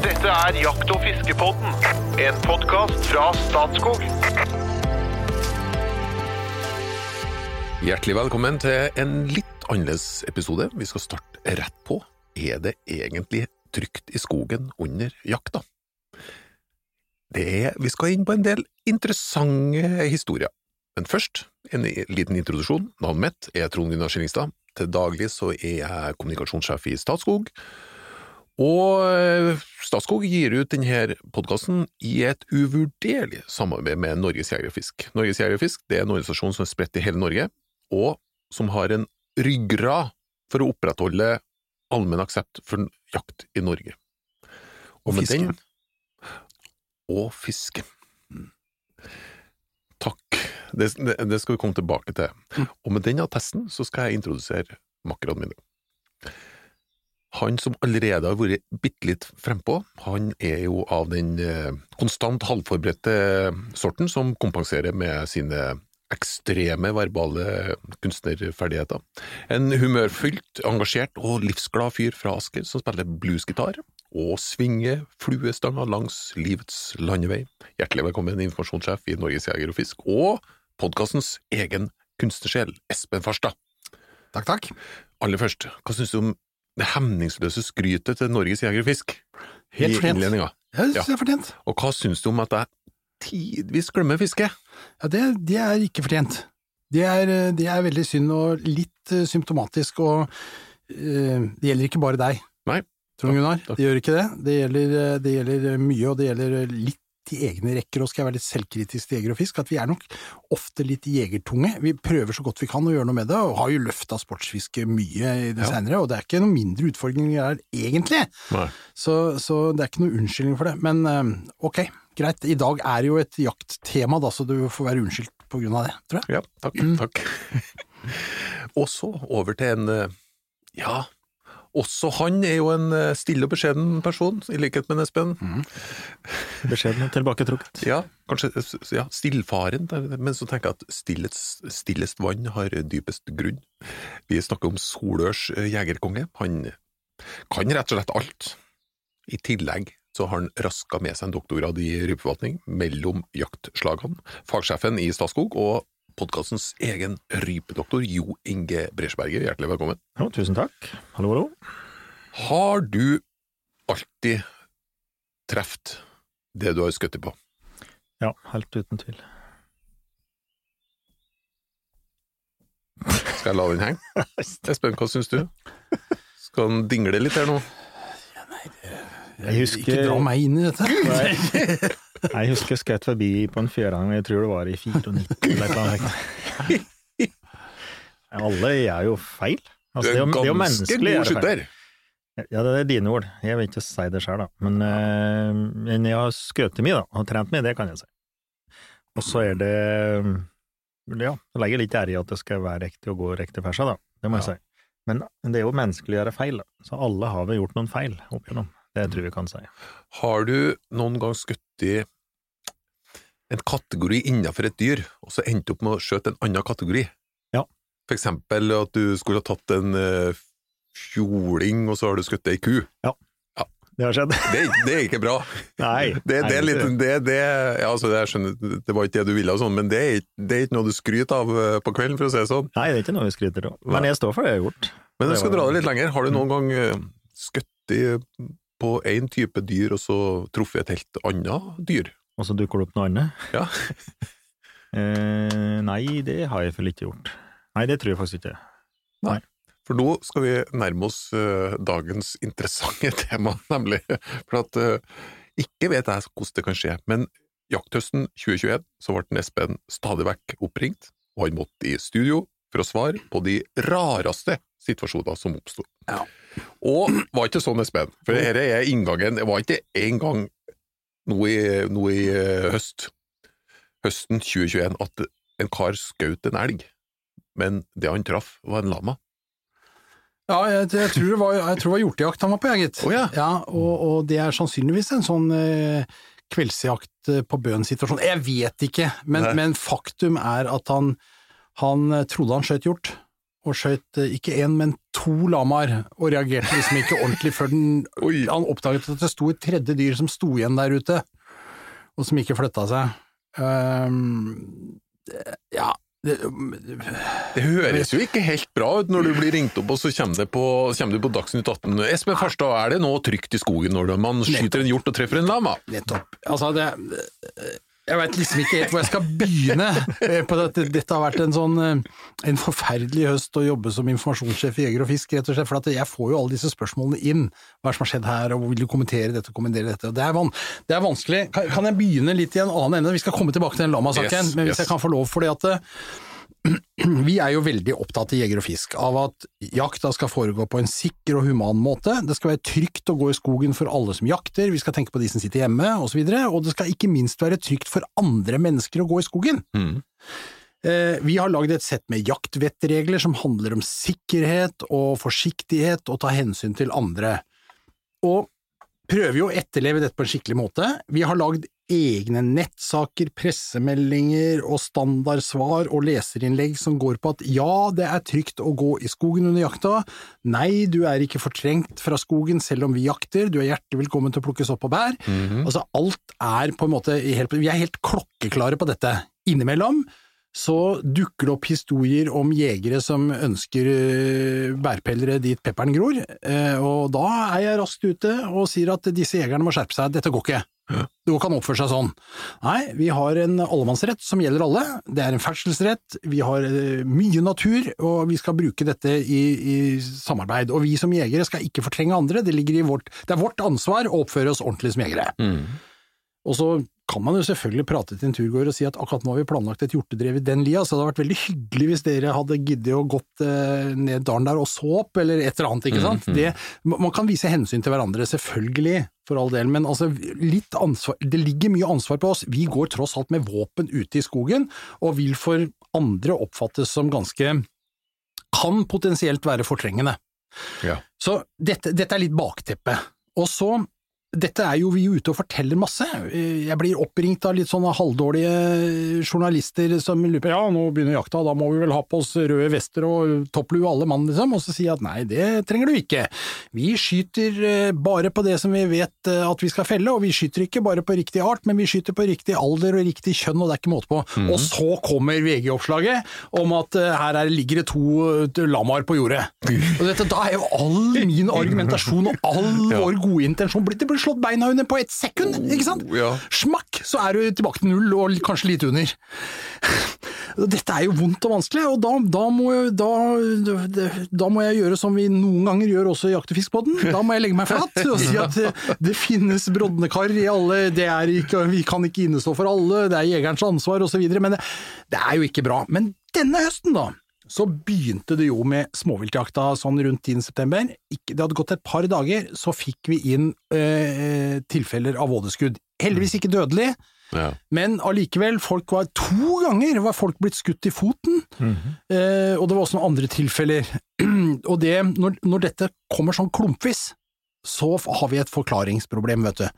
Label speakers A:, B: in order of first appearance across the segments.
A: Dette er Jakt- og fiskepodden, en podkast fra Statskog.
B: Hjertelig velkommen til en litt annerledes episode. Vi skal starte rett på. Er det egentlig trygt i skogen under jakta? Vi skal inn på en del interessante historier. Men først en liten introduksjon. Navnet mitt er Trond Gunnar Skillingstad. Til daglig så er jeg kommunikasjonssjef i Statskog. Og eh, Statskog gir ut denne podkasten i et uvurderlig samarbeid med Norges Jeger og Fisk. Norges Jeger og Fisk det er en organisasjon som er spredt i hele Norge, og som har en ryggrad for å opprettholde allmenn aksept for jakt i Norge.
C: Og
B: med
C: fisken.
B: den- Og fisken. Takk. Det, det, det skal vi komme tilbake til. Og med den attesten så skal jeg introdusere makkerne mine. Han som allerede har vært bitte litt frempå, han er jo av den eh, konstant halvforberedte sorten som kompenserer med sine ekstreme verbale kunstnerferdigheter. En humørfylt, engasjert og livsglad fyr fra Asker som spiller bluesgitar og svinger fluestanga langs livets landevei. Hjertelig velkommen, informasjonssjef i Norges Jeger og Fisk, og podkastens egen kunstnersjel, Espen Farstad.
C: Takk, takk.
B: Aller først, hva syns du om det hemningsløse skrytet til Norges Jeger og Fisk?
C: Helt
B: i innledninga?
C: Jeg synes
B: Ja.
C: det er fortjent.
B: Og hva syns du om at jeg tidvis glemmer fiske?
C: Ja, det, det er ikke fortjent. Det er, det er veldig synd og litt eh, symptomatisk, og uh, det gjelder ikke bare deg,
B: Nei.
C: Trond Gunnar. Det gjør ikke det. Det gjelder, eh, det gjelder mye, og det gjelder litt i egne rekker, og skal jeg være litt selvkritisk til Jeger og Fisk, at vi er nok ofte litt jegertunge. Vi prøver så godt vi kan å gjøre noe med det, og har jo løfta sportsfiske mye i det
B: Ja.
C: senere, og det er ikke noen mindre utfordringer her, egentlig. Så, så det er ikke noe unnskyldning for det. Men eh, ok, greit. I dag er jo et jakttema, da, så du får være unnskyldt på grunn av det, tror jeg.
B: Ja, takk, takk. og så over til en eh, Ja, også han er jo en eh, stille og beskjeden person, i likhet med Espen.
D: Beskjeden og tilbaketrukket.
B: Ja, kanskje ja, stillfaren, men så tenker jeg at stillest, stillest vann har dypest grunn. Vi snakker om Solørs eh, jegerkonge. Han kan rett og slett alt. I tillegg så har han raska med seg en doktorgrad i rypeforvaltning mellom jaktslagene. Fagsjefen i Statskog og podkastens egen rypedoktor Jo Inge Bresjberger, hjertelig velkommen.
D: Jo, tusen takk. Hallo, hallo.
B: Har du alltid truffet det du har skutt på?
D: Ja, helt uten tvil.
B: Skal jeg la den henge? Espen, hva syns du? Skal den dingle litt her nå?
D: Jeg husker-
C: Ikke dra meg inn i dette.
D: Jeg husker jeg skjøt forbi på en fjørang, jeg tror det var i 94 eller noe. Alle gjør jo feil. Altså, det, er jo- er
B: ganske god
D: er
B: skytter.
D: Ja, det er dine ord. Jeg vil ikke si det sjøl, da. Men, øh, men jeg har skutt mye, da. Og trent mye, det kan jeg si. Og så er det Ja, jeg legger litt ære i at det skal være riktig å gå riktig for seg, da. Det må jeg
B: Ja.
D: si. Men det er jo menneskelig å gjøre feil, da. Så alle har vel gjort noen feil opp igjennom. Det tror jeg vi kan si.
B: Har du noen gang skutt i en kategori innenfor et dyr, og så endte opp med å skjøte en annen kategori?
D: Ja.
B: For eksempel at du skulle ha tatt en eh, fjording, og så har du skutt ei ku.
D: Det har skjedd.
B: Det, det er ikke bra.
D: Nei.
B: Det, det er litt det, det, ja, altså, jeg skjønner, det var ikke det du ville, og sånn, men det er, det er ikke noe du skryter av eh, på kvelden, for å si det sånn.
D: Nei, det er ikke noe vi skryter av. Men jeg står for det jeg har gjort.
B: Men jeg skal dra det litt lenger. Har du noen gang eh, skutt i- på én type dyr, og så truffet et helt annet dyr?
D: Og så dukker det opp noe annet.
B: Ja.
D: eh, nei, det har jeg vel ikke gjort. Nei, det tror jeg faktisk ikke. Nei.
B: For nå skal vi nærme oss uh, dagens interessante tema, nemlig. For at uh, ikke vet jeg hvordan det kan skje, men jakthøsten 2021 så ble Espen stadig vekk oppringt, og han måtte i studio for å svare på de rareste situasjoner som oppsto.
C: Ja.
B: Og var ikke sånn, Espen, for dette er inngangen, det var ikke engang nå i, nå i eh, høst, høsten 2021, at en kar skjøt en elg, men det han traff var en lama.
C: Ja, jeg, jeg, tror det var, jeg tror det var hjortejakt han var på, jeg, gitt.
B: Oh, ja.
C: og, og det er sannsynligvis en sånn eh, kveldsjakt eh, på bøen-situasjon. Jeg vet ikke, men, men faktum er at han, han eh, trodde han skjøt hjort, og skjøt eh, ikke én, men to lamaer, og reagerte liksom ikke ordentlig før den, han oppdaget at det sto et tredje dyr som sto igjen der ute, og som ikke flytta seg. Um, ja det,
B: Det høres jo ikke helt bra ut når du blir ringt opp og så kommer, det på, kommer du på Dagsnytt 18. Espen Farstad, er det nå trygt i skogen når man skyter en hjort og treffer en lama?
C: Nettopp. Altså, det Jeg veit liksom ikke helt hvor jeg skal begynne eh, på dette. Dette har vært en sånn eh, en forferdelig høst å jobbe som informasjonssjef i Jeger og Fisk, rett og slett. For at jeg får jo alle disse spørsmålene inn. Hva er som har skjedd her, og vil du kommentere dette og kommentere dette? Og det, er van, det er vanskelig. Kan, kan jeg begynne litt i en annen ende? Vi skal komme tilbake til den lama-saken,
B: Yes,
C: men hvis
B: yes.
C: jeg kan få lov, for det at eh, vi er jo veldig opptatt i Jeger og Fisk av at jakta skal foregå på en sikker og human måte. Det skal være trygt å gå i skogen for alle som jakter, vi skal tenke på de som sitter hjemme osv., og, så videre, og det skal ikke minst være trygt for andre mennesker å gå i skogen.
B: Mm.
C: Eh, Vi har lagd et sett med jaktvettregler som handler om sikkerhet og forsiktighet og ta hensyn til andre. Og prøver jo å etterleve dette på en skikkelig måte. Vi har lagd egne nettsaker, pressemeldinger og standardsvar og leserinnlegg som går på at ja, det er trygt å gå i skogen under jakta, nei, du er ikke fortrengt fra skogen selv om vi jakter, du er hjertelig velkommen til å plukkes opp og bær. Altså, alt er på en måte helt, Vi er helt klokkeklare på dette. Innimellom så dukker det opp historier om jegere som ønsker øh, bærpellere dit pepperen gror, eh, og da er jeg raskt ute og sier at disse jegerne må skjerpe seg, dette går ikke. Det går ikke an å oppføre seg sånn. Nei, vi har en allemannsrett som gjelder alle, det er en ferdselsrett, vi har eh, mye natur, og vi skal bruke dette i, i samarbeid. Og vi som jegere skal ikke fortrenge andre, det, i vårt, det er vårt ansvar å oppføre oss ordentlig som jegere.
B: Mm.
C: Og så kan man jo selvfølgelig prate til en turgåer og si at akkurat nå har vi planlagt et hjortedrev i den lia, så det hadde vært veldig hyggelig hvis dere hadde giddet å gått eh, ned dalen der og så opp, eller et eller annet, ikke sant. Det, man kan vise hensyn til hverandre, selvfølgelig, for all del, men altså, litt ansvar, det ligger mye ansvar på oss. Vi går tross alt med våpen ute i skogen, og vil for andre oppfattes som ganske kan potensielt være fortrengende.
B: Ja.
C: Så dette, dette er litt bakteppe. Og så dette er jo vi ute og forteller masse. Jeg blir oppringt av litt sånne halvdårlige journalister som lurer på ja, nå begynner jakta, da må vi vel ha på oss røde vester og topplue alle mann, liksom. Og så sier jeg at nei, det trenger du ikke. Vi skyter eh, bare på det som vi vet eh, at vi skal felle, og vi skyter ikke bare på riktig art, men vi skyter på riktig alder og riktig kjønn, og det er ikke måte på. Og så kommer VG-oppslaget om at eh, her er, ligger det to lamaer på jordet. Og dette, da er jo all min argumentasjon og all vår gode intensjon blitt, det slått beina under på ett sekund, ikke sant?
B: Ja.
C: Smakk, så er du tilbake til null, og kanskje litt under. Dette er jo vondt og vanskelig, og da, da, må, jeg, da, da må jeg gjøre som vi noen ganger gjør også i Jakt- og fiskpodden. Da må jeg legge meg flat og si at det, det finnes brodne kar i alle, det er ikke, vi kan ikke innestå for alle, det er jegerens ansvar osv., men det, det er jo ikke bra. Men denne høsten, da, så begynte det jo med småviltjakta sånn rundt 10. september. Ikke, det hadde gått et par dager, så fikk vi inn eh, tilfeller av vådeskudd. Heldigvis ikke dødelig,
B: Ja.
C: men allikevel, folk var to ganger var folk blitt skutt i foten, eh, og det var også noen andre tilfeller. og det, når, når dette kommer sånn klumpvis, så har vi et forklaringsproblem, vet du.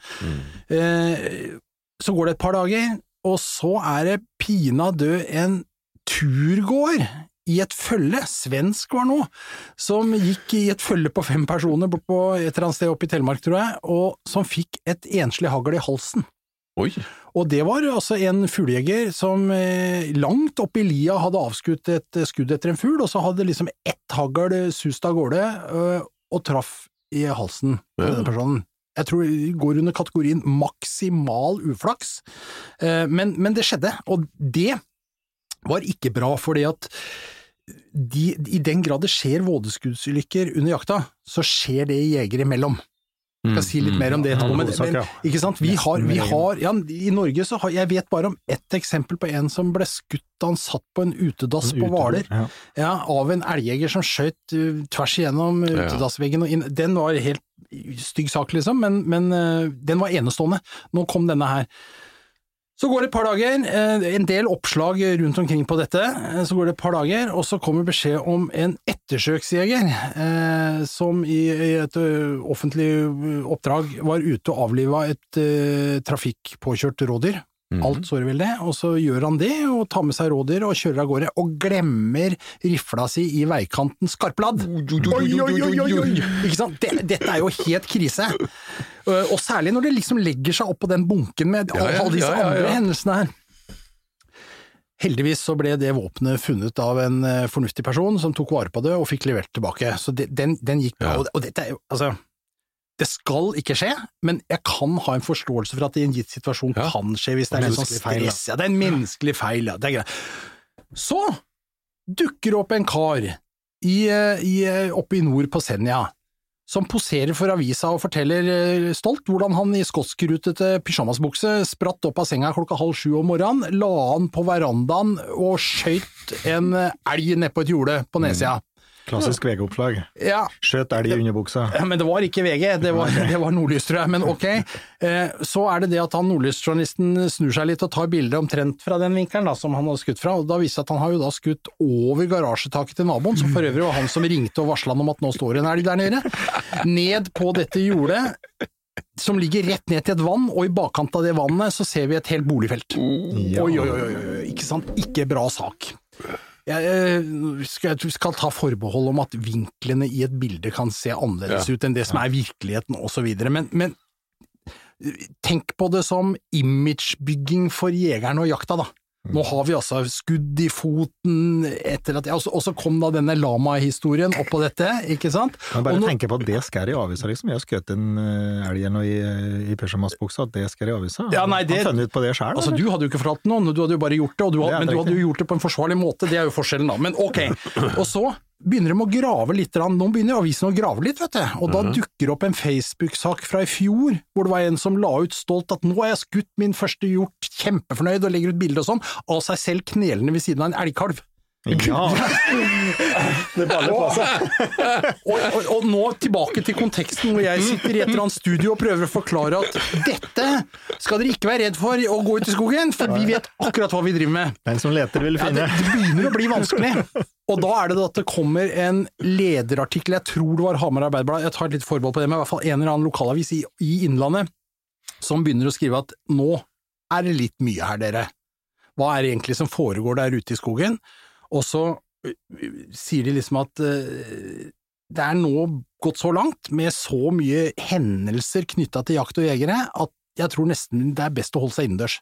C: Eh, så går det et par dager, og så er det pinadø en turgåer i et følge, svensk var nå, som gikk i et følge på fem personer bort på et eller annet sted oppe i Telemark, tror jeg, og som fikk et enslig hagl i halsen.
B: Oi.
C: Og det var altså en fuglejeger som eh, langt oppe i lia hadde avskutt et skudd etter en fugl, og så hadde liksom ett hagl sust av gårde øh, og traff i halsen på
B: Ja.
C: denne personen. Jeg tror det går under kategorien maksimal uflaks, Eh, men, men det skjedde, og det var ikke bra, fordi at de, i den grad det skjer vådeskuddsulykker under jakta, så skjer det jegere imellom. Jeg skal si litt mer om det etterpå, men, men ikke sant? Vi har, vi har ja, I Norge så har jeg vet bare om ett eksempel på en som ble skutt da han satt på en utedass på Hvaler.
D: Ja.
C: Av en elgjeger som skjøt uh, tvers igjennom utedassveggen og inn. Den var helt stygg sak, liksom, men, men uh, den var enestående. Nå kom denne her. Så går det et par dager, eh, en del oppslag rundt omkring på dette, eh, så går det et par dager, og så kommer beskjed om en ettersøksjeger eh, som i, i et offentlig oppdrag var ute og avliva et ø, trafikkpåkjørt rådyr.
B: Mhm.
C: Alt sårer vel det, og så gjør han det, og tar med seg rådyr og kjører av gårde, og glemmer rifla si i veikanten skarpladd. Oi, oi, oi, oi, oi! Ikke sant? Det, dette er jo helt krise. Uh, Og særlig når det liksom legger seg oppå den bunken med alle,
B: ja,
C: disse
B: ja, ja,
C: andre hendelsene her. Heldigvis så ble det våpenet funnet av en eh, fornuftig person som tok vare på det og fikk levert tilbake. Så det, den, den gikk bra. Og, det- dette er jo, altså Det skal ikke skje, men jeg kan ha en forståelse for at det i en gitt situasjon
B: Ja.
C: kan skje hvis det er en sånn stress. Ja, det er en menneskelig feil, ja. Det er greit. Så dukker opp en kar i, eh, i, eh, oppe i nord på Senja som poserer for avisa og forteller eh, stolt hvordan han i skotskrutete pysjamasbukse spratt opp av senga klokka halv sju om morgenen, la han på verandaen og skøyt en elg nedpå et jorde på nedsida.
D: Klassisk VG-oppslag.
C: Ja,
D: Skjøt elg i underbuksa.
C: ja, men det var ikke VG, det var, det var Nordlys, tror jeg. Men ok. Eh, så er det det at han Nordlys-journalisten snur seg litt og tar bilde omtrent fra den vinkelen da, som han har skutt fra, og da viser det at han har jo da skutt over garasjetaket til naboen, som for øvrig var han som ringte og varsla han om at nå står en elg der nede, ned på dette jordet. Som ligger rett ned til et vann, og i bakkant av det vannet så ser vi et helt boligfelt.
D: Ja.
C: Oi, oi, oi, oi, oi, ikke sant? Ikke bra sak. Jeg eh, skal, jeg skal ta forbehold om at vinklene i et bilde kan se annerledes
B: Ja.
C: ut enn det som er virkeligheten osv., men, men eh, tenk på det som imagebygging for jegeren og jakta, da. Nå har vi altså skudd i foten etter at Og så- kom da denne lama-historien oppå dette, ikke sant?
D: Men bare
C: nå-
D: tenke på at det skal i avisa, liksom. Jeg har skutt en eh, elg nå i, i pysjamasbuksa, at det skal i avisa.
C: Ja, nei, det-
D: Han funnet ut på det sjøl,
C: Altså, du hadde jo ikke fortalt noen, du hadde jo bare gjort det, og du hadde,
D: det
C: men du hadde jo gjort det på en forsvarlig måte, det er jo forskjellen da. Men ok, og så begynner de å grave litt, nå begynner avisen å grave litt, vet du, og da
D: Mhm.
C: dukker opp en Facebook-sak fra i fjor, hvor det var en som la ut stolt at nå har jeg skutt min første hjort, kjempefornøyd, og legger ut bilde og sånn, av seg selv knelende ved siden av en elgkalv.
D: Ja. det baller på seg.
C: Og, og, og nå tilbake til konteksten hvor jeg sitter i et eller annet studio og prøver å forklare at dette skal dere ikke være redd for å gå ut i skogen, for vi vet akkurat hva vi driver med.
D: Den som leter, vil
C: Ja, det, det begynner å bli vanskelig. Og da er det at det kommer en lederartikkel, jeg tror det var Hamar Arbeiderblad, jeg tar et litt forbehold på det, men i hvert fall en eller annen lokalavis i, i Innlandet, som begynner å skrive at nå er det litt mye her, dere. Hva er det egentlig som foregår der ute i skogen? Og så sier de liksom at det er nå gått så langt, med så mye hendelser knytta til jakt og jegere, at jeg tror nesten det er best å holde seg innendørs.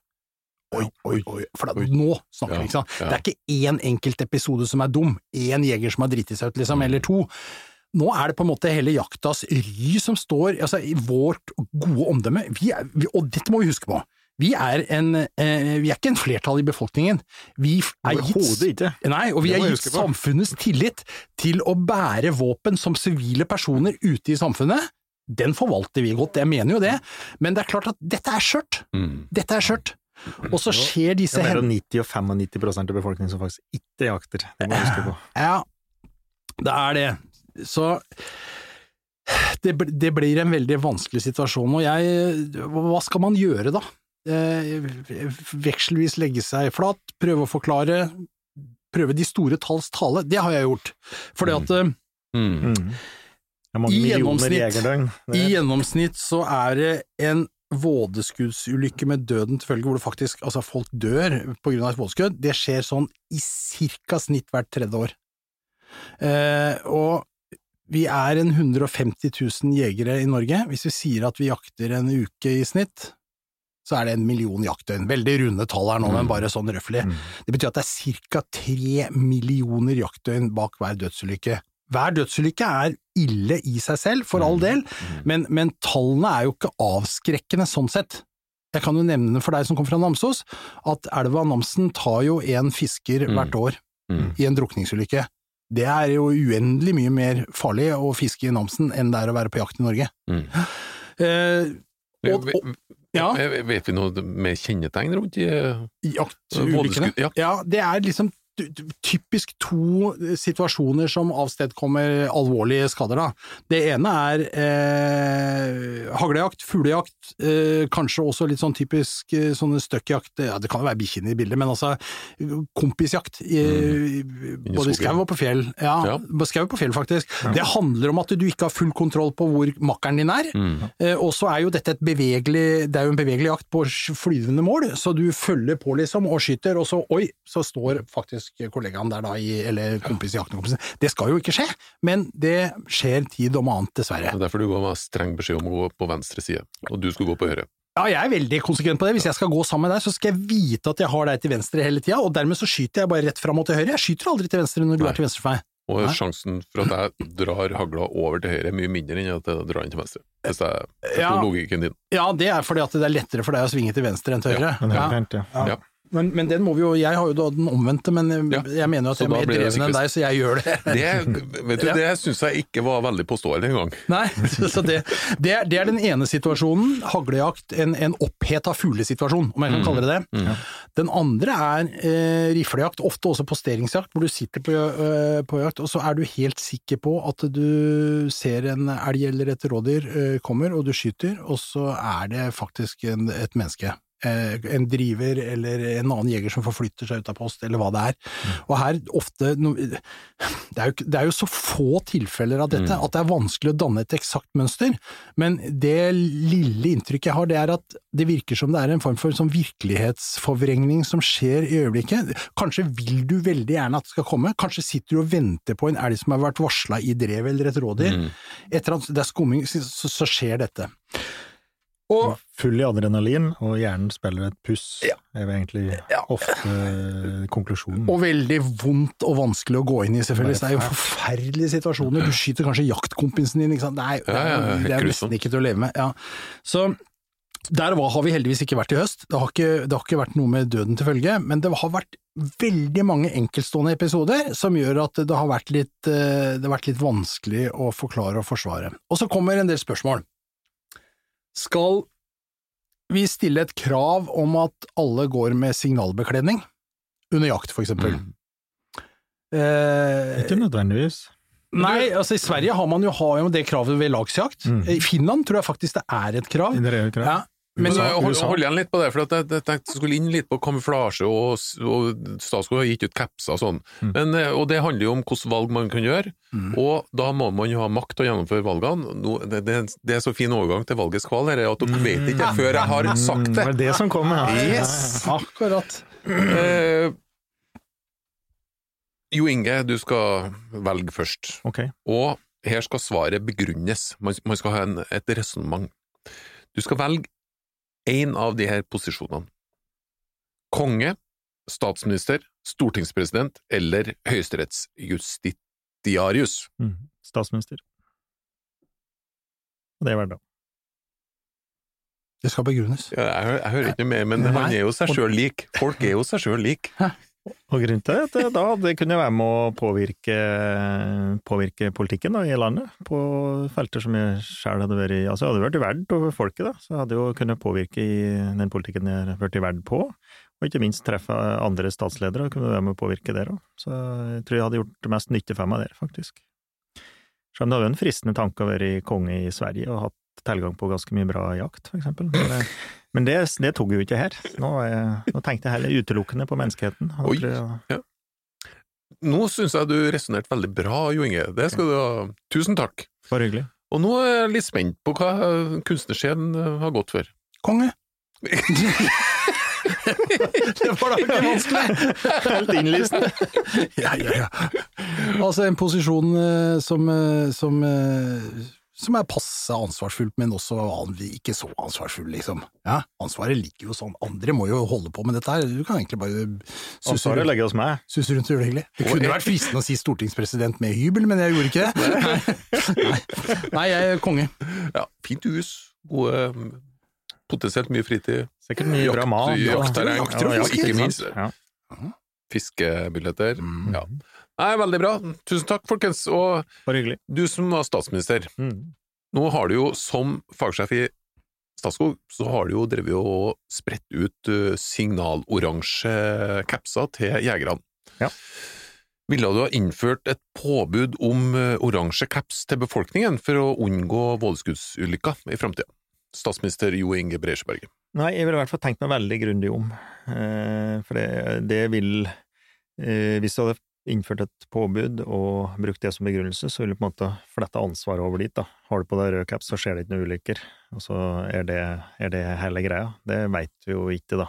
C: Oi, oi, oi, for da, nå snakker vi, ikke sant? Det er ikke én enkelt episode som er dum, én jeger som har driti seg ut,
B: Mm.
C: liksom, eller to. Nå er det på en måte hele jaktas ry som står altså, i vårt gode omdømme, vi er, vi, og dette må vi huske på. Vi er, en, eh, vi er ikke en flertall i befolkningen. Vi er gitt, nei, og vi
D: Det
C: er gitt samfunnets tillit til å bære våpen som sivile personer ute i samfunnet. Den forvalter vi godt, jeg mener jo det, men det er klart at dette er skjørt.
B: Mm.
C: Dette er skjørt. Og så skjer
D: Det
C: disse
D: er mellom
C: hen-
D: 90 og 95 prosent av befolkningen som faktisk ikke jakter. Det må du huske på.
C: Ja, det er det. Så det, det blir en veldig vanskelig situasjon, og jeg Hva skal man gjøre, da? Eh, vekselvis legge seg flat, prøve å forklare, prøve de store talls tale. Det har jeg gjort. Fordi at eh,
B: Mm.
D: Mm.
C: I gjennomsnitt- i gjennomsnitt så er det en vådeskuddsulykke med døden til følge, hvor det faktisk, altså folk dør på grunn av et vådeskudd. Det skjer sånn i cirka snitt hvert tredje år. Eh, og vi er en 150 000 jegere i Norge. Hvis vi sier at vi jakter en uke i snitt, så er det en million jaktdøgn. Veldig runde tall her nå, men bare sånn røftlig.
D: Mm.
C: Det betyr at det er ca. tre millioner jaktdøgn bak hver dødsulykke. Hver dødsulykke er ille i seg selv, for all del, men, men tallene er jo ikke avskrekkende sånn sett. Jeg kan jo nevne for deg som kommer fra Namsos, at elva Namsen tar jo en fisker
B: Mm.
C: hvert år
B: Mm.
C: i en drukningsulykke. Det er jo uendelig mye mer farlig å fiske i Namsen enn det er å være på jakt i Norge.
B: Mm.
C: Eh, og, og, ja,
B: Vet vi noe med kjennetegn rundt i eh,
C: jaktulykkene.
B: Ja.
C: Ja, det er liksom typisk to situasjoner som avstedkommer alvorlige skader. Da. Det ene er eh, haglejakt, fuglejakt, eh, kanskje også litt sånn typisk eh, sånne støkkjakt, ja, det kan jo være bikkjene i bildet, men altså kompisjakt, i, både i skau og på fjell. Ja,
B: Ja.
C: skau på fjell faktisk. Det handler om at du ikke har full kontroll på hvor makkeren din er, eh, og så er jo dette et bevegelig, det er jo en bevegelig jakt på flyvende mål, så du følger på liksom og skyter, og så oi, så står faktisk kollegaen der da i, eller kompis i jakten. Det skal jo ikke skje, men det skjer tid om annet, dessverre.
B: Det er derfor du ga meg streng beskjed om å gå på venstre side, og du skulle gå på høyre.
C: Ja, jeg er veldig konsekvent på det. Hvis jeg skal gå sammen med deg, så skal jeg vite at jeg har deg til venstre hele tida, og dermed så skyter jeg bare rett fram og til høyre. Jeg skyter aldri til venstre når du
B: Nei.
C: er til venstre for meg.
B: Og
C: Nei.
B: sjansen for at jeg drar hagla over til høyre er mye mindre enn at jeg drar den til venstre. Hvis jeg
C: Ja.
B: forstår logikken din.
C: Ja, det er fordi at det er lettere for deg å svinge til venstre enn til høyre.
D: Men det
C: Ja.
D: ja.
C: Ja. Men, men den må vi jo Jeg har jo da den omvendte, men jeg,
B: Ja.
C: jeg mener jo at
B: Så
C: jeg er mer dreven enn deg, så jeg gjør det.
B: Det, vet du,
C: Ja.
B: det syns jeg ikke var veldig påståelig engang.
C: Nei, så det, det, er, det er den ene situasjonen. Haglejakt, en, en oppheta fuglesituasjon, om jeg kan kalle det det. Den andre er eh, riflejakt, ofte også posteringsjakt, hvor du sitter på, eh, på jakt, og så er du helt sikker på at du ser en elg eller et rådyr eh, kommer, og du skyter, og så er det faktisk en, et menneske. Eh, en driver eller en annen jeger som forflytter seg ut av post, eller hva det er. Og her ofte det, er jo, det er jo så få tilfeller av dette at det er vanskelig å danne et eksakt mønster, men det lille inntrykket jeg har, det er at det virker som det er en form for sånn virkelighetsforvrengning som skjer i øyeblikket. Kanskje vil du veldig gjerne at det skal komme, kanskje sitter du og venter på en elg som har vært varsla i drev eller et rådyr. Etter at det er skumming, så, så skjer dette. Og
D: Full i adrenalin, og hjernen spiller et puss,
C: Ja.
D: er vel egentlig
C: Ja.
D: ofte eh, konklusjonen.
C: Og veldig vondt og vanskelig å gå inn i, selvfølgelig. Det er jo forferdelige situasjoner. Du skyter kanskje jaktkompisen din, ikke sant. Det er,
B: Ja,
C: det er nesten ikke til å leve med. Ja. Så der har vi heldigvis ikke vært i høst. Det har, ikke, det har ikke vært noe med døden til følge, men det har vært veldig mange enkeltstående episoder som gjør at det har vært litt, eh, det har vært litt vanskelig å forklare og forsvare. Og så kommer en del spørsmål. Skal vi stille et krav om at alle går med signalbekledning? Under jakt, for eksempel.
B: Mm.
C: Eh,
D: Ikke nødvendigvis.
C: nei, altså i Sverige har man jo, har jo det kravet ved lagsjakt.
D: Mm.
C: I Finland tror jeg faktisk det er et krav.
D: Det er et krav.
C: Ja, men
D: USA.
B: hold igjen litt på det, for jeg, jeg tenkte jeg skulle inn litt på kamuflasje, og, og Statskog har gitt ut capser og sånn.
D: Mm.
B: Men, eh, og det handler jo om hvilke valg man kan gjøre, og da må man jo ha makt til å gjennomføre valgene. Nå, det, det, det er så fin overgang til valgets kval dette, at dere vet ikke før jeg har sagt
D: Mm,
B: det.
D: det er det som kommer, ja.
B: Yes!
C: akkurat.
B: Eh, jo Inge, du skal velge først.
D: Okay.
B: Og her skal svaret begrunnes. Man, man skal ha en, et resonnement. Du skal velge én av de her posisjonene. Konge, statsminister, stortingspresident eller høyesterettsjustitiarius.
D: Mm. Statsminister. Og det er hverdag. det.
C: Skal begrunnes.
B: Ja, jeg, jeg hører ikke noe mer, men
C: Nei.
B: han er jo seg sjøl lik. Folk er jo seg sjøl lik.
D: Og grunnen til at det, da, det kunne være med å påvirke, påvirke politikken da, i landet, på felter som jeg selv hadde vært i Altså, jeg hadde vært verd over folket, da, så jeg hadde jo kunnet påvirke i den politikken jeg har vært verd på. Og ikke minst treffe andre statsledere og kunne være med å påvirke der òg. Så jeg tror jeg hadde gjort mest nytte for meg der, faktisk. Selv om det hadde vært en fristende tanke å være konge i Sverige og hatt tilgang på ganske mye bra jakt, for eksempel. Men, det- men det, det tok jo ikke her. Nå, nå tenkte jeg heller utelukkende på menneskeheten.
B: Oi.
D: jeg-
B: Nå syns jeg du resonnerte veldig bra, Jo Inge. Det skal du ha. Tusen takk.
D: Bare hyggelig.
B: Og nå er jeg litt spent på hva kunstnerskjeden har gått for.
C: Konge! det var da ikke vanskelig!
D: Helt innlysende.
C: ja, ja, ja. Altså en posisjon eh, som, eh, som, eh, som er passe ansvarsfullt, men også vanlig ikke så ansvarsfull, liksom. Ja, ansvaret ligger jo sånn. Andre må jo holde på med dette her. Du kan egentlig bare susse rundt,
D: legge hos meg.
C: susse rundt og gjøre det hyggelig. Det kunne vært fristende å si stortingspresident med hybel, men jeg gjorde ikke det. Nei, Nei jeg er konge.
B: Ja, fint hus, gode Potensielt mye fritid,
D: Sikkert mye
B: Jakt-
D: bra mat.
B: jaktterreng,
C: og fisker,
B: ikke
C: ikke
B: minst
D: Ja.
B: fiskebilletter.
C: Mm.
B: Ja. Nei, veldig bra. Tusen takk, folkens. Og
D: Bare hyggelig.
B: du som var statsminister,
D: Mm.
B: nå har du jo som fagsjef i Statskog, så har du jo drevet og spredt ut signaloransje capser til jegerne.
D: Ja.
B: Ville du ha innført et påbud om oransje caps til befolkningen for å unngå vådeskuddsulykker i framtida? Statsminister Jo Inge Bresjeberget.
D: Nei, jeg ville i hvert fall tenkt meg veldig grundig om, eh, for det, det vil eh, Hvis du hadde innført et påbud og brukt det som begrunnelse, så vil du på en måte flette ansvaret over dit, da. Har du på deg rød caps, så skjer det ikke noen ulykker, og så er det, er det hele greia. Det veit vi jo ikke, da.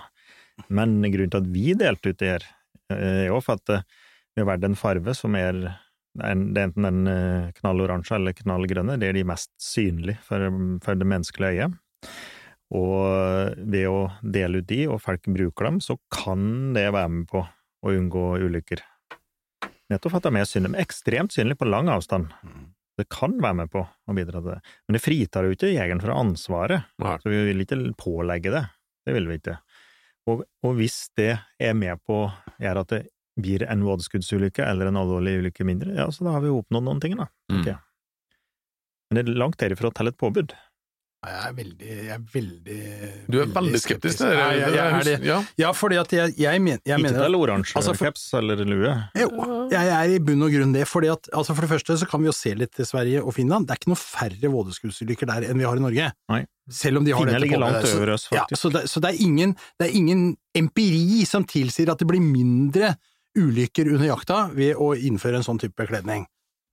D: Men grunnen til at vi delte ut det her, eh, er jo for at eh, vi har valgt en farve som er det er enten den eh, knalloransje eller knallgrønne, det er de mest synlige for, for det menneskelige øyet. Og ved å dele ut de, og folk bruker dem, så kan det være med på å unngå ulykker. Nettopp for at de er synlige, men ekstremt synlige på lang avstand. Det kan være med på å bidra til det. Men det fritar jo ikke jegeren fra ansvaret,
B: Nei.
D: så vi vil ikke pålegge det. Det vil vi ikke. Og, og hvis det er med på å gjøre at det blir en vådeskuddsulykke eller en alvorlig ulykke mindre, ja, så da har vi jo oppnådd noen ting, da. tenker
B: Mm.
D: Men det er langt derifra til et påbud.
C: Jeg er veldig, jeg er veldig
B: Du er veldig skeptisk til det?
C: Ja, jeg, jeg er det.
B: Ja.
C: Ja, fordi at jeg, jeg, men, jeg
D: ikke til oransje
C: Altså, for-
D: caps eller lue.
C: Jo, jeg er i bunn og grunn det. fordi at, altså For det første så kan vi jo se litt til Sverige og Finland. Det er ikke noe færre vådeskuddsulykker der enn vi har i Norge.
D: Nei.
C: Selv om de har
D: Finland
C: dette
D: ligger langt
C: Så-
D: over oss,
C: Ja,
D: faktisk.
C: så det, så det, er ingen, det er ingen empiri som tilsier at det blir mindre ulykker under jakta ved å innføre en sånn type bekledning.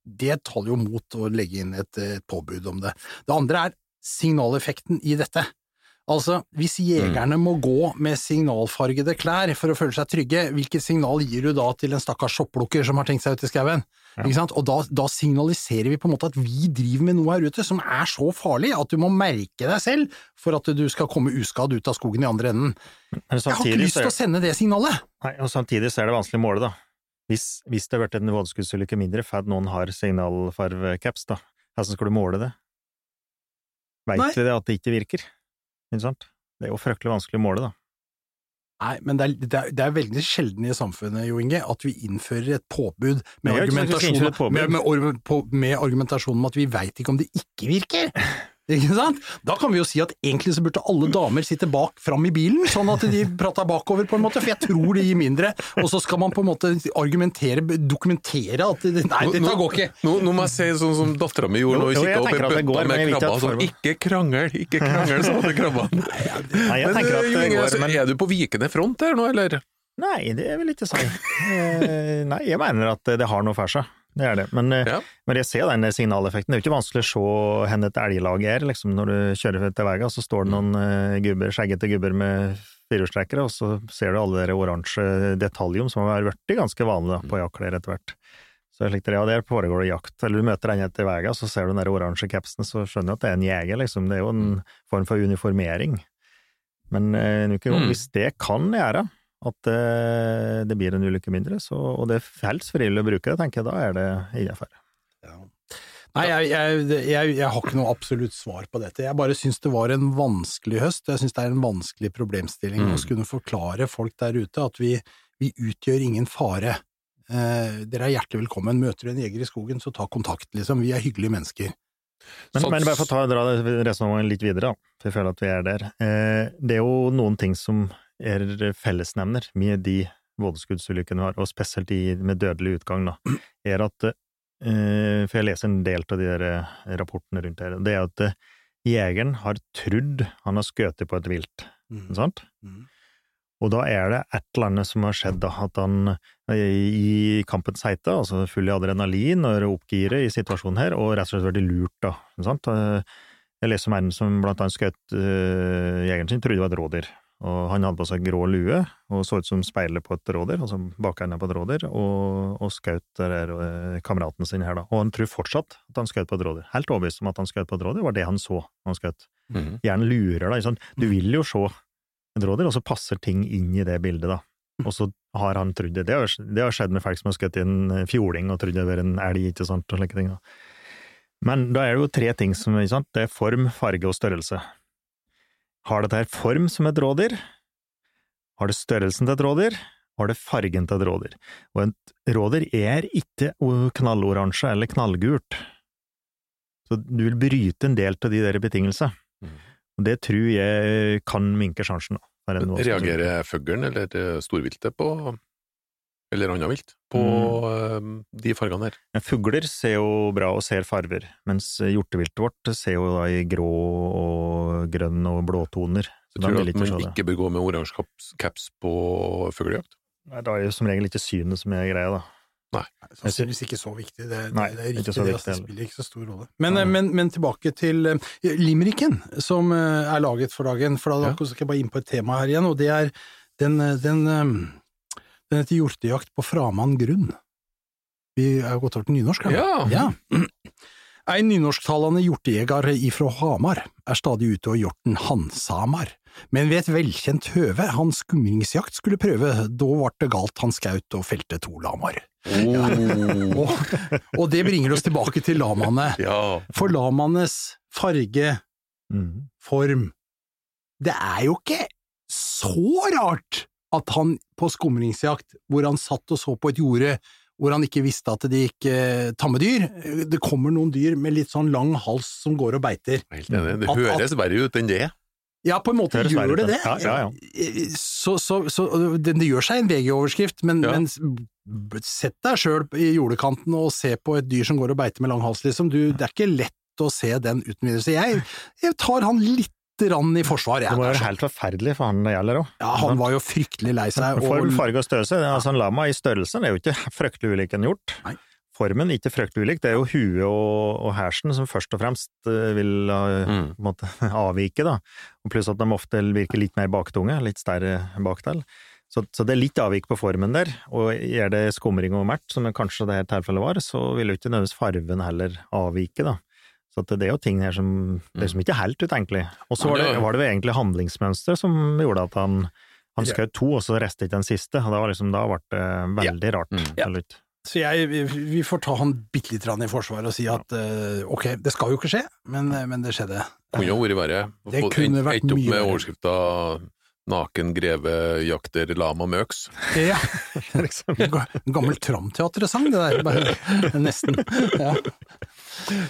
C: Det taler jo mot å legge inn et, et påbud om det. Det andre er signaleffekten i dette. Altså, hvis jegerne må gå med signalfargede klær for å føle seg trygge, hvilket signal gir du da til en stakkars sopplukker som har tenkt seg ut i skauen? Sant? Og da, da signaliserer vi på en måte at vi driver med noe her ute som er så farlig at du må merke deg selv for at du skal komme uskadd ut av skogen i andre enden. Jeg har ikke lyst til å sende det signalet!
D: nei, og samtidig så er det vanskelig å måle, da. Hvis, hvis det har vært en vådeskuddsulykke mindre at noen har signalfarvecaps, da, hvordan skal du måle det? Veit vi det at det ikke virker? Ikke sant? Det er jo fryktelig vanskelig å måle, da.
C: Nei, men det er, det, er, det er veldig sjelden i samfunnet, Jo Inge, at vi innfører et påbud argumentasjon,
D: et
C: med argumentasjonen om at vi veit ikke om det ikke virker. Ikke sant? Da kan vi jo si at egentlig så burde alle damer sitte bak fram i bilen, sånn at de prater bakover, på en måte, for jeg tror det gir mindre. Og så skal man på en måte argumentere, dokumentere at det, Nei, dette går ikke!
B: Nå, nå må jeg si sånn som dattera mi gjorde nå, hun kikka opp i bøtta
D: går,
B: med
D: krabba
B: Sånn, ikke krangel, ikke krangel, sa de krabbene.
D: Nei, jeg
B: Men
D: tenker at
B: eh,
D: det går, men
B: er du på vikende front her nå, eller?
D: Nei, det vil jeg ikke si. Eh, Nei, jeg mener at det har noe for seg. Det er det. Men, eh,
B: Ja.
D: men jeg ser den signaleffekten. Det er jo ikke vanskelig å se hvor et elglag er, liksom. Når du kjører til veien, så står det noen eh, gubber, skjeggete gubber med firehjulstrekkere, og så ser du alle de oransje detaljene som har blitt ganske vanlige på jaktklær etter hvert. Så slik det er, og der foregår det jakt. Eller du møter en etter veien, så ser du den der oransje capsen, så skjønner du at det er en jeger, liksom. Det er jo en form for uniformering. Men eh,
B: Mm.
D: hvis det kan gjøre at det, det blir en ulykke mindre, så, og det er helst frivillig å bruke det, tenker jeg da er det innafor.
C: Nei, jeg, jeg, jeg, jeg har ikke noe absolutt svar på dette. Jeg bare syns det var en vanskelig høst. Jeg syns det er en vanskelig problemstilling
B: Mm.
C: å skulle forklare folk der ute at vi, vi utgjør ingen fare. Eh, dere er hjertelig velkommen. Møter du en jeger i skogen, så ta kontakt, liksom. Vi er hyggelige mennesker.
D: Men, men bare for å ta, dra resonnementet litt videre, da, for jeg føler at vi er der. Eh, det er jo noen ting som er fellesnevner med de vådeskuddsulykkene vi har, og spesielt de med dødelig utgang, da, er at eh, For jeg leser en del av de der eh, rapportene rundt her, det er at eh, jegeren har trodd han har skutt på et vilt,
C: Mm.
D: sant?
C: Mm.
D: Og da er det et eller annet som har skjedd, da, at han i kampens heite, altså full i adrenalin og oppgiret i situasjonen her, og rett og slett vært lurt, da. Sant? Jeg leser om en som blant annet skjøt uh, jegeren sin, trodde det var et rådyr. Og han hadde på seg grå lue, og så ut som speilet på et rådyr, altså bakenden på et rådyr, og, og skjøt eh, kameraten sin her, da. Og han tror fortsatt at han skjøt på et rådyr. Helt overbevist om at han skjøt på et rådyr, var det han så når han skjøt.
B: Mhm.
D: Gjerne lurer, da. Sant? Du vil jo se et rådyr, og så passer ting inn i det bildet, da. Og så har han trodd det. Det har, det har skjedd med folk som har skutt i en fjording og trodd det var en elg, ikke sant, og slike ting. da. Men da er det jo tre ting som ikke sant? Det er form, farge og størrelse. Har dette her form som et rådyr? Har det størrelsen til et rådyr? Har det fargen til et rådyr? Og et rådyr er ikke knalloransje eller knallgult. Så du vil bryte en del av de der betingelsene.
B: Mm.
D: Og det tror jeg kan minke sjansen.
B: Reagerer fuglen eller storviltet på eller annet vilt, på mm. de fargene her.
D: Men Fugler ser jo bra og ser farver, mens hjorteviltet vårt ser jo da i grå og grønn og blåtoner.
B: Så
D: Så de
B: tror at man ikke bør gå med oransje caps, caps på fuglejakt?
D: Nei, Da er det som regel ikke synet som er greia, da. Nei.
C: Sannsynligvis ikke så viktig. Det, det,
D: Nei,
C: det er
D: ikke
C: riktig,
D: så
C: det,
D: viktig
C: altså, det spiller ikke så stor rolle. Men, ja. men, men tilbake til uh, limericken som uh, er laget for dagen, for da
B: Ja.
C: skal jeg bare inn på et tema her igjen, og det er den, eh, den, eh, den heter Hjortejakt på framan grunn. Vi er jo gått over til nynorsk, her.
B: Ja.
C: ja. Ein nynorsktalende hjortejeger ifra Hamar er stadig ute og hjorten Hansamar, men ved et velkjent høve hans skumringsjakt skulle prøve, da ble det galt han skaut og felte to lamar.
B: Oh.
C: Og, og det bringer oss tilbake til lamaene.
B: ja.
C: For lamaenes farge,
D: mm.
C: form Det er jo ikke så rart at han på skumringsjakt, hvor han satt og så på et jorde hvor han ikke visste at det gikk eh, tamme dyr, det kommer noen dyr med litt sånn lang hals som går og beiter.
B: Helt enig. Det
C: At-
B: høres verre ut enn det.
C: Ja, på en måte
D: det
C: gjør det det.
D: ja. Ja, ja,
C: Så, så, så det, det gjør seg en VG-overskrift, men,
B: Ja.
C: men sett deg sjøl i jordekanten og se på et dyr som går og beiter med lang hals, liksom. Du, det er ikke lett å se den uten videre. Så jeg, jeg tar han litt rann i forsvar, jeg.
D: Det må
C: jo
D: være helt forferdelig for han det gjelder òg.
C: Ja, han var jo fryktelig lei seg.
D: Form, farge og størrelse. er Altså, en lama i størrelsen er jo ikke fryktelig ulik en hjort.
C: Nei.
D: Formen ikke fryktelig ulik, det er jo huet og, og hersen som først og fremst eh, vil eh,
B: Mm.
D: måte, avvike, da. Og pluss at de ofte virker litt mer baktunge, litt større bakdel. Så, så det er litt avvik på formen der, og gjør det skumring og mert, som kanskje det her tilfellet var, så vil jo ikke nødvendigvis farven heller avvike, da. Så at det er jo ting her som, det er som ikke er helt ut, egentlig. Og så var det, var det jo egentlig handlingsmønsteret som gjorde at han, han skjøt to, og så restet ikke den siste. Og da, var liksom, da ble det veldig rart.
B: Mm.
C: Ja.
D: til slutt.
C: så jeg, vi, får ta han bitte lite rann i forsvar og si at eh, ok, det skal jo ikke skje, men, men det skjedde.
B: Kunne jo vært verre.
C: Det kunne vært
B: endt opp med overskrifta 'Naken greve jakter lama med øks'.
C: Ja,
D: liksom.
C: en gammel Tramteatret-sang, det der. Bare, nesten. Ja.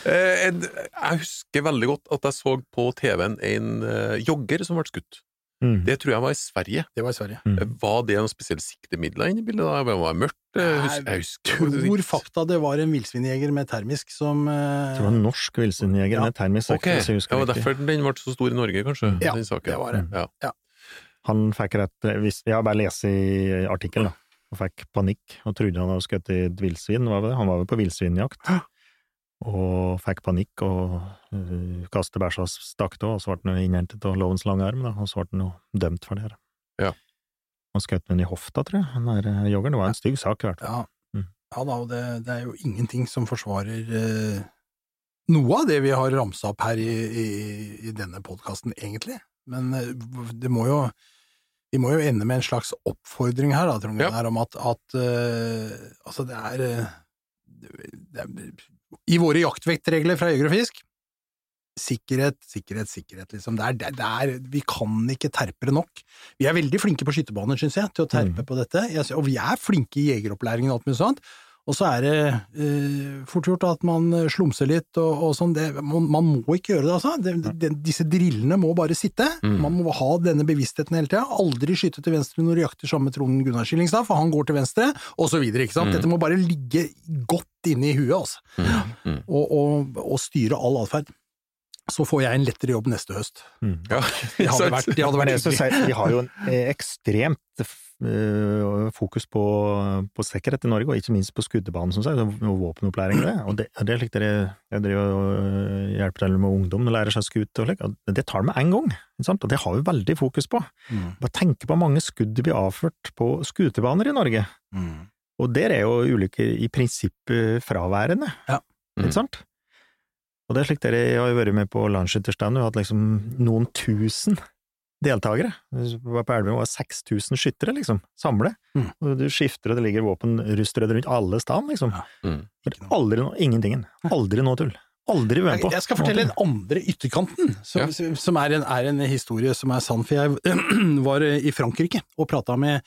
B: Eh, jeg husker veldig godt at jeg så på TV-en en eh, jogger som ble skutt.
D: Mm.
B: Det tror jeg var i Sverige.
C: Det var i Sverige.
D: Mm.
B: Eh, Var det noen spesielle siktemidler inne i bildet? da? Var det mørkt? Jeg, husker, Jeg
C: tror fakta det var en villsvinjeger med termisk som eh,
D: Det var en norsk villsvinjeger
C: Ja.
D: med termisk Okay. jeg
B: det var derfor den ble så stor i Norge, kanskje?
C: Ja,
B: den saken.
C: det var det.
B: Ja.
D: Han fikk rett Jeg har bare lest i artikkelen, da. Og fikk panikk og trodde han hadde skutt et villsvin, var det det? Han var vel på villsvinjakt. Og fikk panikk og uh, kastet bæsja og stakk av, og så ble han innhentet av lovens lange arm, da, og så ble han jo dømt for det her.
B: Ja.
D: Han skjøt den i hofta, tror jeg, den der eh, joggeren. Det var en stygg sak, i hvert fall.
C: Ja,
D: Mm.
C: ja da, og det, det er jo ingenting som forsvarer eh, noe av det vi har ramsa opp her i, i, i denne podkasten, egentlig. Men det må jo vi må jo ende med en slags oppfordring her, da, Trond
B: Ja.
C: Om at, at uh, altså det er, det er I våre jaktvektregler fra Jeger og Fisk Sikkerhet, sikkerhet, sikkerhet, liksom. Det er, det, er, vi kan ikke terpe det nok. Vi er veldig flinke på skytterbaner, syns jeg, til å terpe
D: Mm.
C: på dette. Jeg, og vi er flinke i jegeropplæringen og alt mulig sånt. Og så er det eh, fort gjort at man slumser litt og, og sånn. Det, man, man må ikke gjøre det, altså. Det, det, disse drillene må bare sitte.
B: Mm.
C: Man må ha denne bevisstheten hele tida. Aldri skyte til venstre når du jakter sammen med Trond Gunnar Skillingstad, for han går til venstre, og så videre. ikke sant?
B: Mm.
C: Dette må bare ligge godt inne i huet, altså.
B: Mm. Mm.
C: Og, og, og styre all atferd. Så får jeg en lettere jobb neste høst.
D: Mm.
B: Ja,
C: Det hadde vært, det hadde vært
D: jeg vi har jo en eh, ekstremt eh, fokus på, på sikkerhet i Norge, og ikke minst på skuddebanen, som sagt, og våpenopplæring. Det. Og det, det er slik dere jeg driver og øh, hjelper til med ungdom å lære seg skute. og slik, det tar de med en gang. Ikke sant? Og det har vi veldig fokus på.
C: Mm.
D: Bare tenke på mange skudd det blir avført på skuterbaner i Norge.
C: Mm.
D: Og der er jo ulykker i prinsippet fraværende,
C: Ja.
D: Ikke sant? Og det er slik dere har jo vært med på landsskytterstand, og hatt liksom noen tusen deltakere. Det var på Elverum var 6000 skyttere, liksom, samle.
C: Mm.
D: Og du skifter, og det ligger våpen rustrød rundt alle steder, liksom.
C: Ja.
B: Mm.
D: Aldri noe, ingentingen. Aldri noe tull. Aldri vært med på.
C: Jeg skal fortelle den andre ytterkanten, som, som er, en, er en historie som er sann. For jeg var i Frankrike og prata med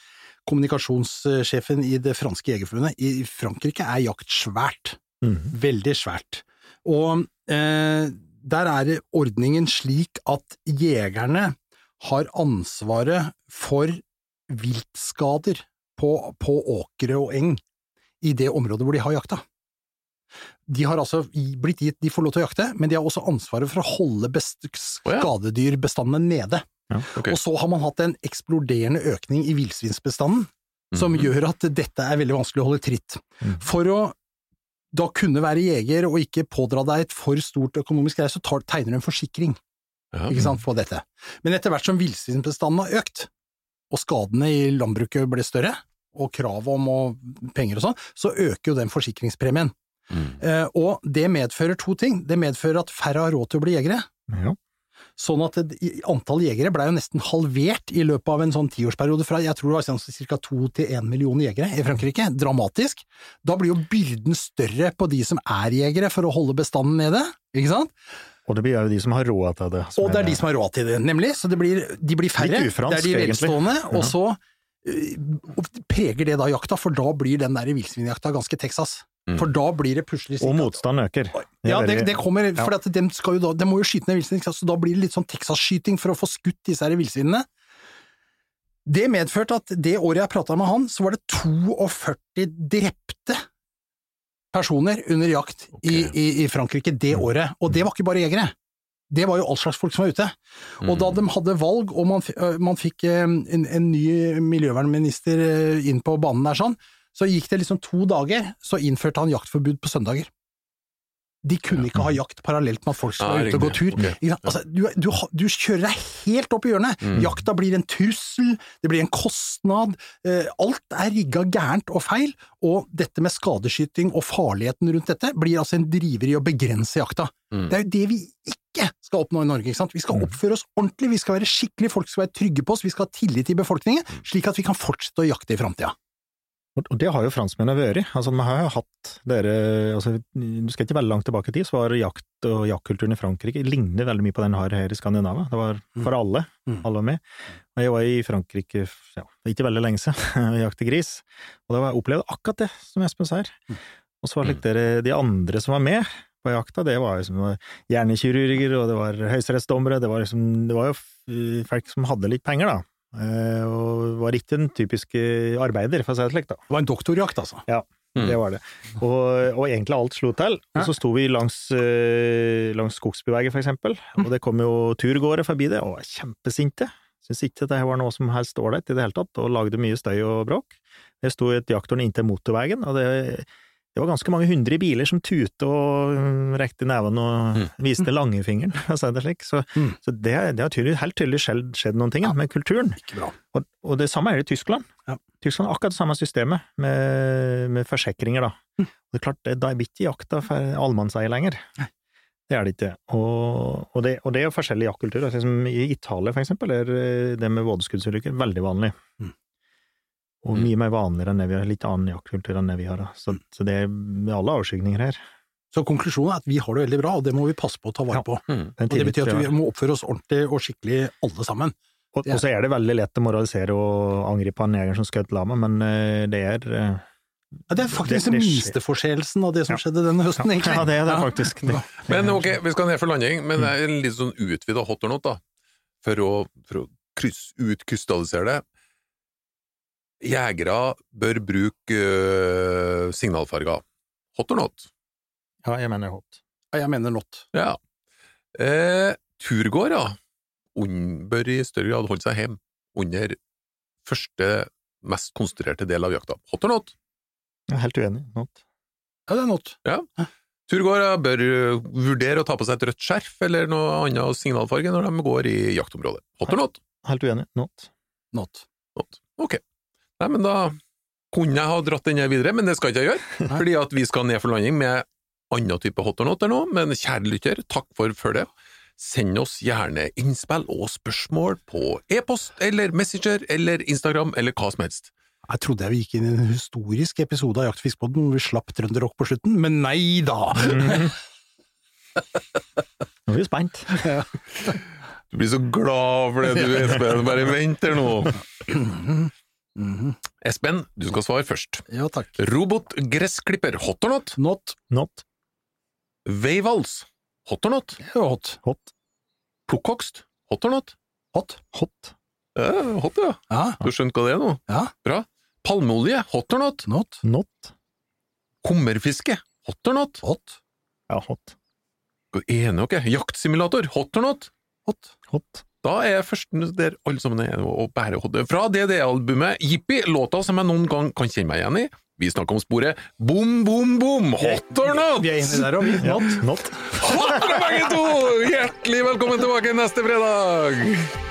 C: kommunikasjonssjefen i det franske jegerforbundet. I Frankrike er jakt svært.
D: Mm.
C: Veldig svært. Og der er ordningen slik at jegerne har ansvaret for viltskader på, på åkre og eng i det området hvor de har jakta. De har altså blitt gitt, de får lov til å jakte, men de har også ansvaret for å holde best,
B: nede. ja. okay.
C: Og så har man hatt en eksploderende økning i villsvinsbestanden, som
B: Mhm.
C: gjør at dette er veldig vanskelig å holde tritt.
D: Mm.
C: For å da kunne være jeger og ikke pådra deg et for stort økonomisk greie, så tar, tegner du en forsikring
B: Ja.
C: ikke sant, på dette. Men etter hvert som villsvinbestanden har økt, og skadene i landbruket ble større, og krav om og penger og sånn, så øker jo den forsikringspremien.
B: Mm.
C: Eh, og det medfører to ting. Det medfører at færre har råd til å bli jegere.
D: Ja.
C: Sånn at antall jegere ble jo nesten halvert i løpet av en sånn tiårsperiode, fra jeg tror det var sånn ca. to til én million jegere i Frankrike. Dramatisk. Da blir jo byrden større på de som er jegere for å holde bestanden nede, ikke sant?
D: Og det blir jo de som har råd til det.
C: Og det er de som har råd til det, nemlig. Så det blir, de blir færre.
D: Ufransk,
C: det er de velstående,
D: Ja.
C: og så og preger det da jakta, for da blir den der villsvinjakta ganske Texas.
B: Mm.
C: For da blir det plutselig
D: Og motstanden øker. Det er
C: ja, det, det kommer,
D: ja.
C: for at de, skal jo de må jo skyte ned villsvin, så da blir det litt sånn Texas-skyting for å få skutt disse villsvinene. Det medførte at det året jeg prata med han, så var det 42 drepte personer under jakt i, i, i Frankrike det året, og det var ikke bare jegere. Det var jo all slags folk som var ute. Og da de hadde valg, og man, øh, man fikk øh, en, en ny miljøvernminister øh, inn på banen der sånn, så gikk det liksom to dager, så innførte han jaktforbud på søndager. De kunne ikke ha jakt parallelt med at folk skulle ut og gå tur. Okay. Altså, du, du, du kjører deg helt opp i hjørnet.
B: Mm.
C: Jakta blir en trussel, det blir en kostnad, eh, alt er rigga gærent og feil, og dette med skadeskyting og farligheten rundt dette blir altså en driver i å begrense jakta.
B: Mm.
C: Det er jo det vi ikke skal oppnå i Norge. ikke sant? Vi skal
D: Mm.
C: oppføre oss ordentlig, vi skal være skikkelige, folk skal være trygge på oss, vi skal ha tillit i befolkningen, slik at vi kan fortsette å jakte i framtida.
D: Og det har jo franskmennene vært. Altså, de har jo hatt dere altså, Du skal ikke veldig langt tilbake i tid, så var jakt og jaktkulturen i Frankrike ligner veldig mye på den har her i Skandinavia. Det var for alle.
C: Mm.
D: Alle var med. Og jeg var i Frankrike ja, ikke veldig lenge siden og jakte gris, og da var jeg opplevde akkurat det som Espen sier.
C: Mm.
D: Og så var det dere, de andre som var med på jakta, det var liksom hjernekirurger, og det var høyesterettsdommere, det var liksom Det var jo folk som hadde litt penger, da. Eh, og var ikke en typisk arbeider, for å si det slik, da.
C: Det var en doktorjakt, altså.
B: Mm.
D: Det var det. Og, og egentlig alt slo til. Og så sto vi langs, eh, langs Skogsbyveien, for eksempel, og det kom jo turgåere forbi det, og var kjempesinte. Syns ikke det var noe som helst ålreit i det hele tatt, og lagde mye støy og bråk. Det sto et jakttårn inntil motorveien, og det, det var ganske mange hundre biler som tute og mm, rekte neven og
B: Mm.
D: viste langfingeren, for å si det slik. Så,
C: Mm.
D: så det, det har tydelig, helt tydelig skjedd, skjedd noen ting med kulturen. Og, og det samme er det i Tyskland.
C: Ja.
D: Tyskland har akkurat det samme systemet med, med forsikringer, da.
C: Mm.
D: Og det er klart, det, da er ikke jakta for allemannseie lenger. Det er det ikke. Og, og, det, og det er jo forskjellig jaktkultur. Altså, I Italia, for eksempel, er eh, det med vådeskuddsulykker veldig vanlig.
C: Mm.
D: Og
B: Mm.
D: mye mer vanligere enn det vi har. Litt annen jaktkultur enn det vi har. da. Så, så det er med alle avskygninger her.
C: Så konklusjonen er at vi har det veldig bra, og det må vi passe på å ta vare
D: Ja.
C: på.
B: Mm.
C: Og det betyr at vi må oppføre oss ordentlig og skikkelig alle sammen.
D: Og, og så er det veldig lett å moralisere og angripe han jegeren som skjøt lama, men eh, det er eh,
C: Ja, det er faktisk
D: Det-
C: den minste forseelsen av det som
D: Ja.
C: skjedde denne høsten, egentlig.
D: Ja, det er det
C: Ja.
D: faktisk. Det,
B: Men ok, vi skal ned for landing, men det er en litt sånn utvida hot or not, da. For å, for å kryss, utkrystallisere det. Jegere bør bruke uh, signalfarger. Hot or not?
D: ja, jeg mener hot.
C: Ja, jeg mener not.
B: Ja. Eh, turgåere bør i større grad holde seg hjemme under første, mest konsentrerte del av jakta. Hot or not?
D: Jeg er helt uenig. Not.
C: Ja, det er not.
B: Turgåere bør øh, vurdere å ta på seg et rødt skjerf eller noe annet signalfarge når de går i jaktområdet. Hot or not?
D: Helt uenig. Not.
C: Not.
B: Not. Ok. Nei, men da kunne jeg ha dratt den her videre, men det skal ikke jeg gjøre, fordi at vi skal ned for landing med annen type hot or not nå, men kjære lytter, takk for følget. Send oss gjerne innspill og spørsmål på e-post eller Messenger eller Instagram eller hva som helst.
C: Jeg trodde jeg vi gikk inn i en historisk episode av Jaktfiskpodden hvor vi slapp trønderrock på slutten, men nei da!
D: Nå er vi spent.
B: Du blir så glad for det du, Espen. Bare vent her nå.
C: Mhm.
B: Espen, du skal svare først.
C: Ja takk.
B: Robotgressklipper, hot or not?
C: Not.
D: Not.
B: Veivals, hot or not?
C: Er hot.
D: Hot.
B: Plukkhogst, hot or not?
C: Hot.
D: Hot.
B: Ja, hot, ja.
C: Ja.
B: Du skjønte hva det er nå?
C: Ja.
B: Bra. Palmeolje, hot or not?
C: Not.
D: Not.
B: Kummerfiske, hot or not?
C: Hot.
D: Ja, hot.
B: Enig dere? Jaktsimulator, hot or not?
C: Hot.
D: Hot.
B: Da er først der alle sammen er og bærer hodet. Fra DDE-albumet Jippi, låta som jeg noen gang kan kjenne meg igjen i. Vi snakker om sporet Bom, bom, bom, hot or not?
C: Vi er inne der, og vi. Not.
D: not.
B: Hot fra begge to! Hjertelig velkommen tilbake neste fredag!